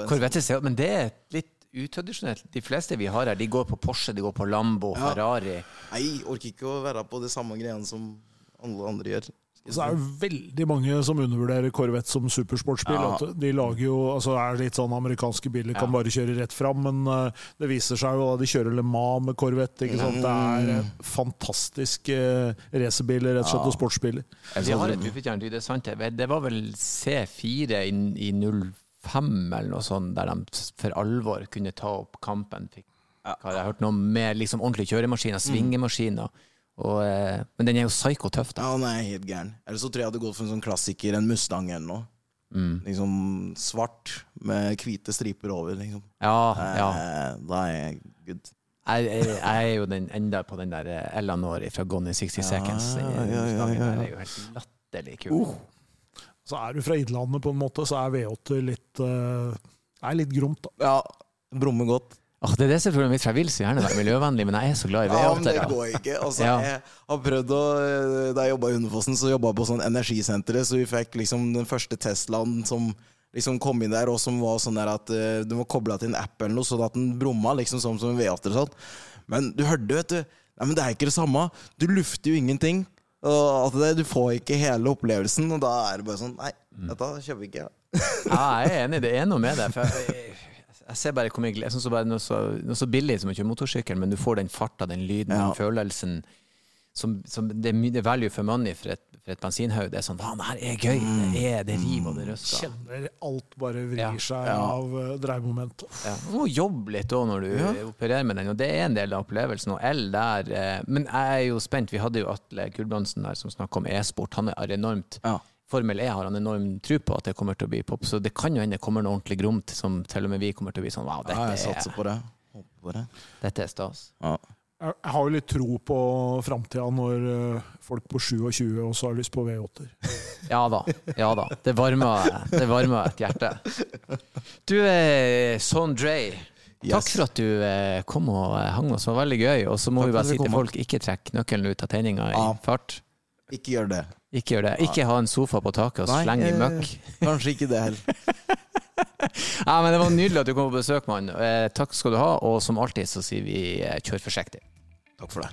Corvette Men det er litt utradisjonelt. De fleste vi har her, de går på Porsche, de går på Lambo,
Ja.
Ferrari.
Nei, orker ikke å være på det samme greiene som alle andre gjør.
Så er det veldig mange som undervurderer Corvette som supersportsbil.
Ja.
At de lager jo, altså er litt sånn Amerikanske biler kan
Ja.
bare kjøre rett fram, men eh, det viser seg jo da de kjører Le Mans med Corvette. ikke sant? Det er eh, fantastiske uh, racerbiler, rett og slett, og sportsbiler.
Vi har et ufortjent det er sant. det. Det var vel C4 i, i 05 eller noe sånt, der de for alvor kunne ta opp kampen. Fikk, har jeg hørt noe med liksom ordentlige kjøremaskiner, svingemaskiner. Og, eh, men den er jo psyko tøff, da.
Ja, han er helt gæren. Eller så tror jeg jeg hadde gått for en sånn klassiker, en Mustang eller noe.
Mm.
Liksom svart med hvite striper over, liksom.
Ja, ja.
Eh, Da er jeg good.
Jeg, jeg, jeg er jo den enda på den der eh, Eleanor fra Gone in 60 Seconds. Den
ja, ja, ja, ja.
er jo helt latterlig kul.
Så er du fra Innlandet, på en måte, så er V8 litt uh, er litt gromt, da.
Ja, brummer godt.
Åh, det er det som er problemet mitt, for jeg vil så gjerne være miljøvennlig, men jeg er så glad i
Ja, men det går ikke. Altså,
Ja.
Jeg har prøvd å Da jeg jobba i Hundefossen, så jobba jeg på sånn energisenteret, så vi fikk liksom den første Teslaen som liksom kom inn der, og som var sånn der at uh, du var kobla til en app eller noe, sånn at den brumma liksom som, som en V8 og sånn. Men du hørte, vet du Nei, men det er ikke det samme. Du lufter jo ingenting. Og at det, Du får ikke hele opplevelsen, og da er det bare sånn Nei, dette kjøper vi ikke.
Ja, jeg er enig, det er noe med det. For jeg, jeg ser bare hvor mye Jeg det er noe så, noe så billig som å kjøre motorsykkel, men du får den farta, den lyden,
Ja.
den følelsen som, som det er mye er value for money for et, for et bensinhaug. Det er sånn Faen, det her er gøy! Det, er, det river og det røsker.
Kjenner alt bare vrir
Ja.
seg
Ja.
av uh, dreiemomentet.
Ja. Du må jobbe litt òg når du opererer med den, og det er en del av opplevelsen. Og L der eh, Men jeg er jo spent. Vi hadde jo Atle Gulbrandsen der som snakka om e-sport. Han er enormt
Ja.
Formel E har han enorm tro på at det kommer til å bli pop, så det kan jo hende det kommer noe ordentlig gromt som til og med vi kommer til å bli sånn Wow,
Ja, jeg
dette,
satser
er,
på det. Håper på det.
dette er stas.
Ja.
Jeg jeg har jo litt tro på framtida når uh, folk på 27 også har lyst på V8-er.
Ja da. ja da. Det varmer, det varmer et hjerte. Du, Sondre, Son Takk
Yes.
for at du eh, kom og eh, hang oss. Det var veldig gøy. Og så må
Takk
vi bare si til folk, ikke trekk nøkkelen ut av tegninga i
Ja.
fart.
Ikke gjør det.
Ikke gjør det. Ikke ha en sofa på taket og slenge i
eh,
møkk.
Kanskje ikke det heller.
ja, men Det var nydelig at du kom på besøk, mann. Eh, takk skal du ha, og som alltid så sier vi eh, kjør forsiktig.
Takk for det.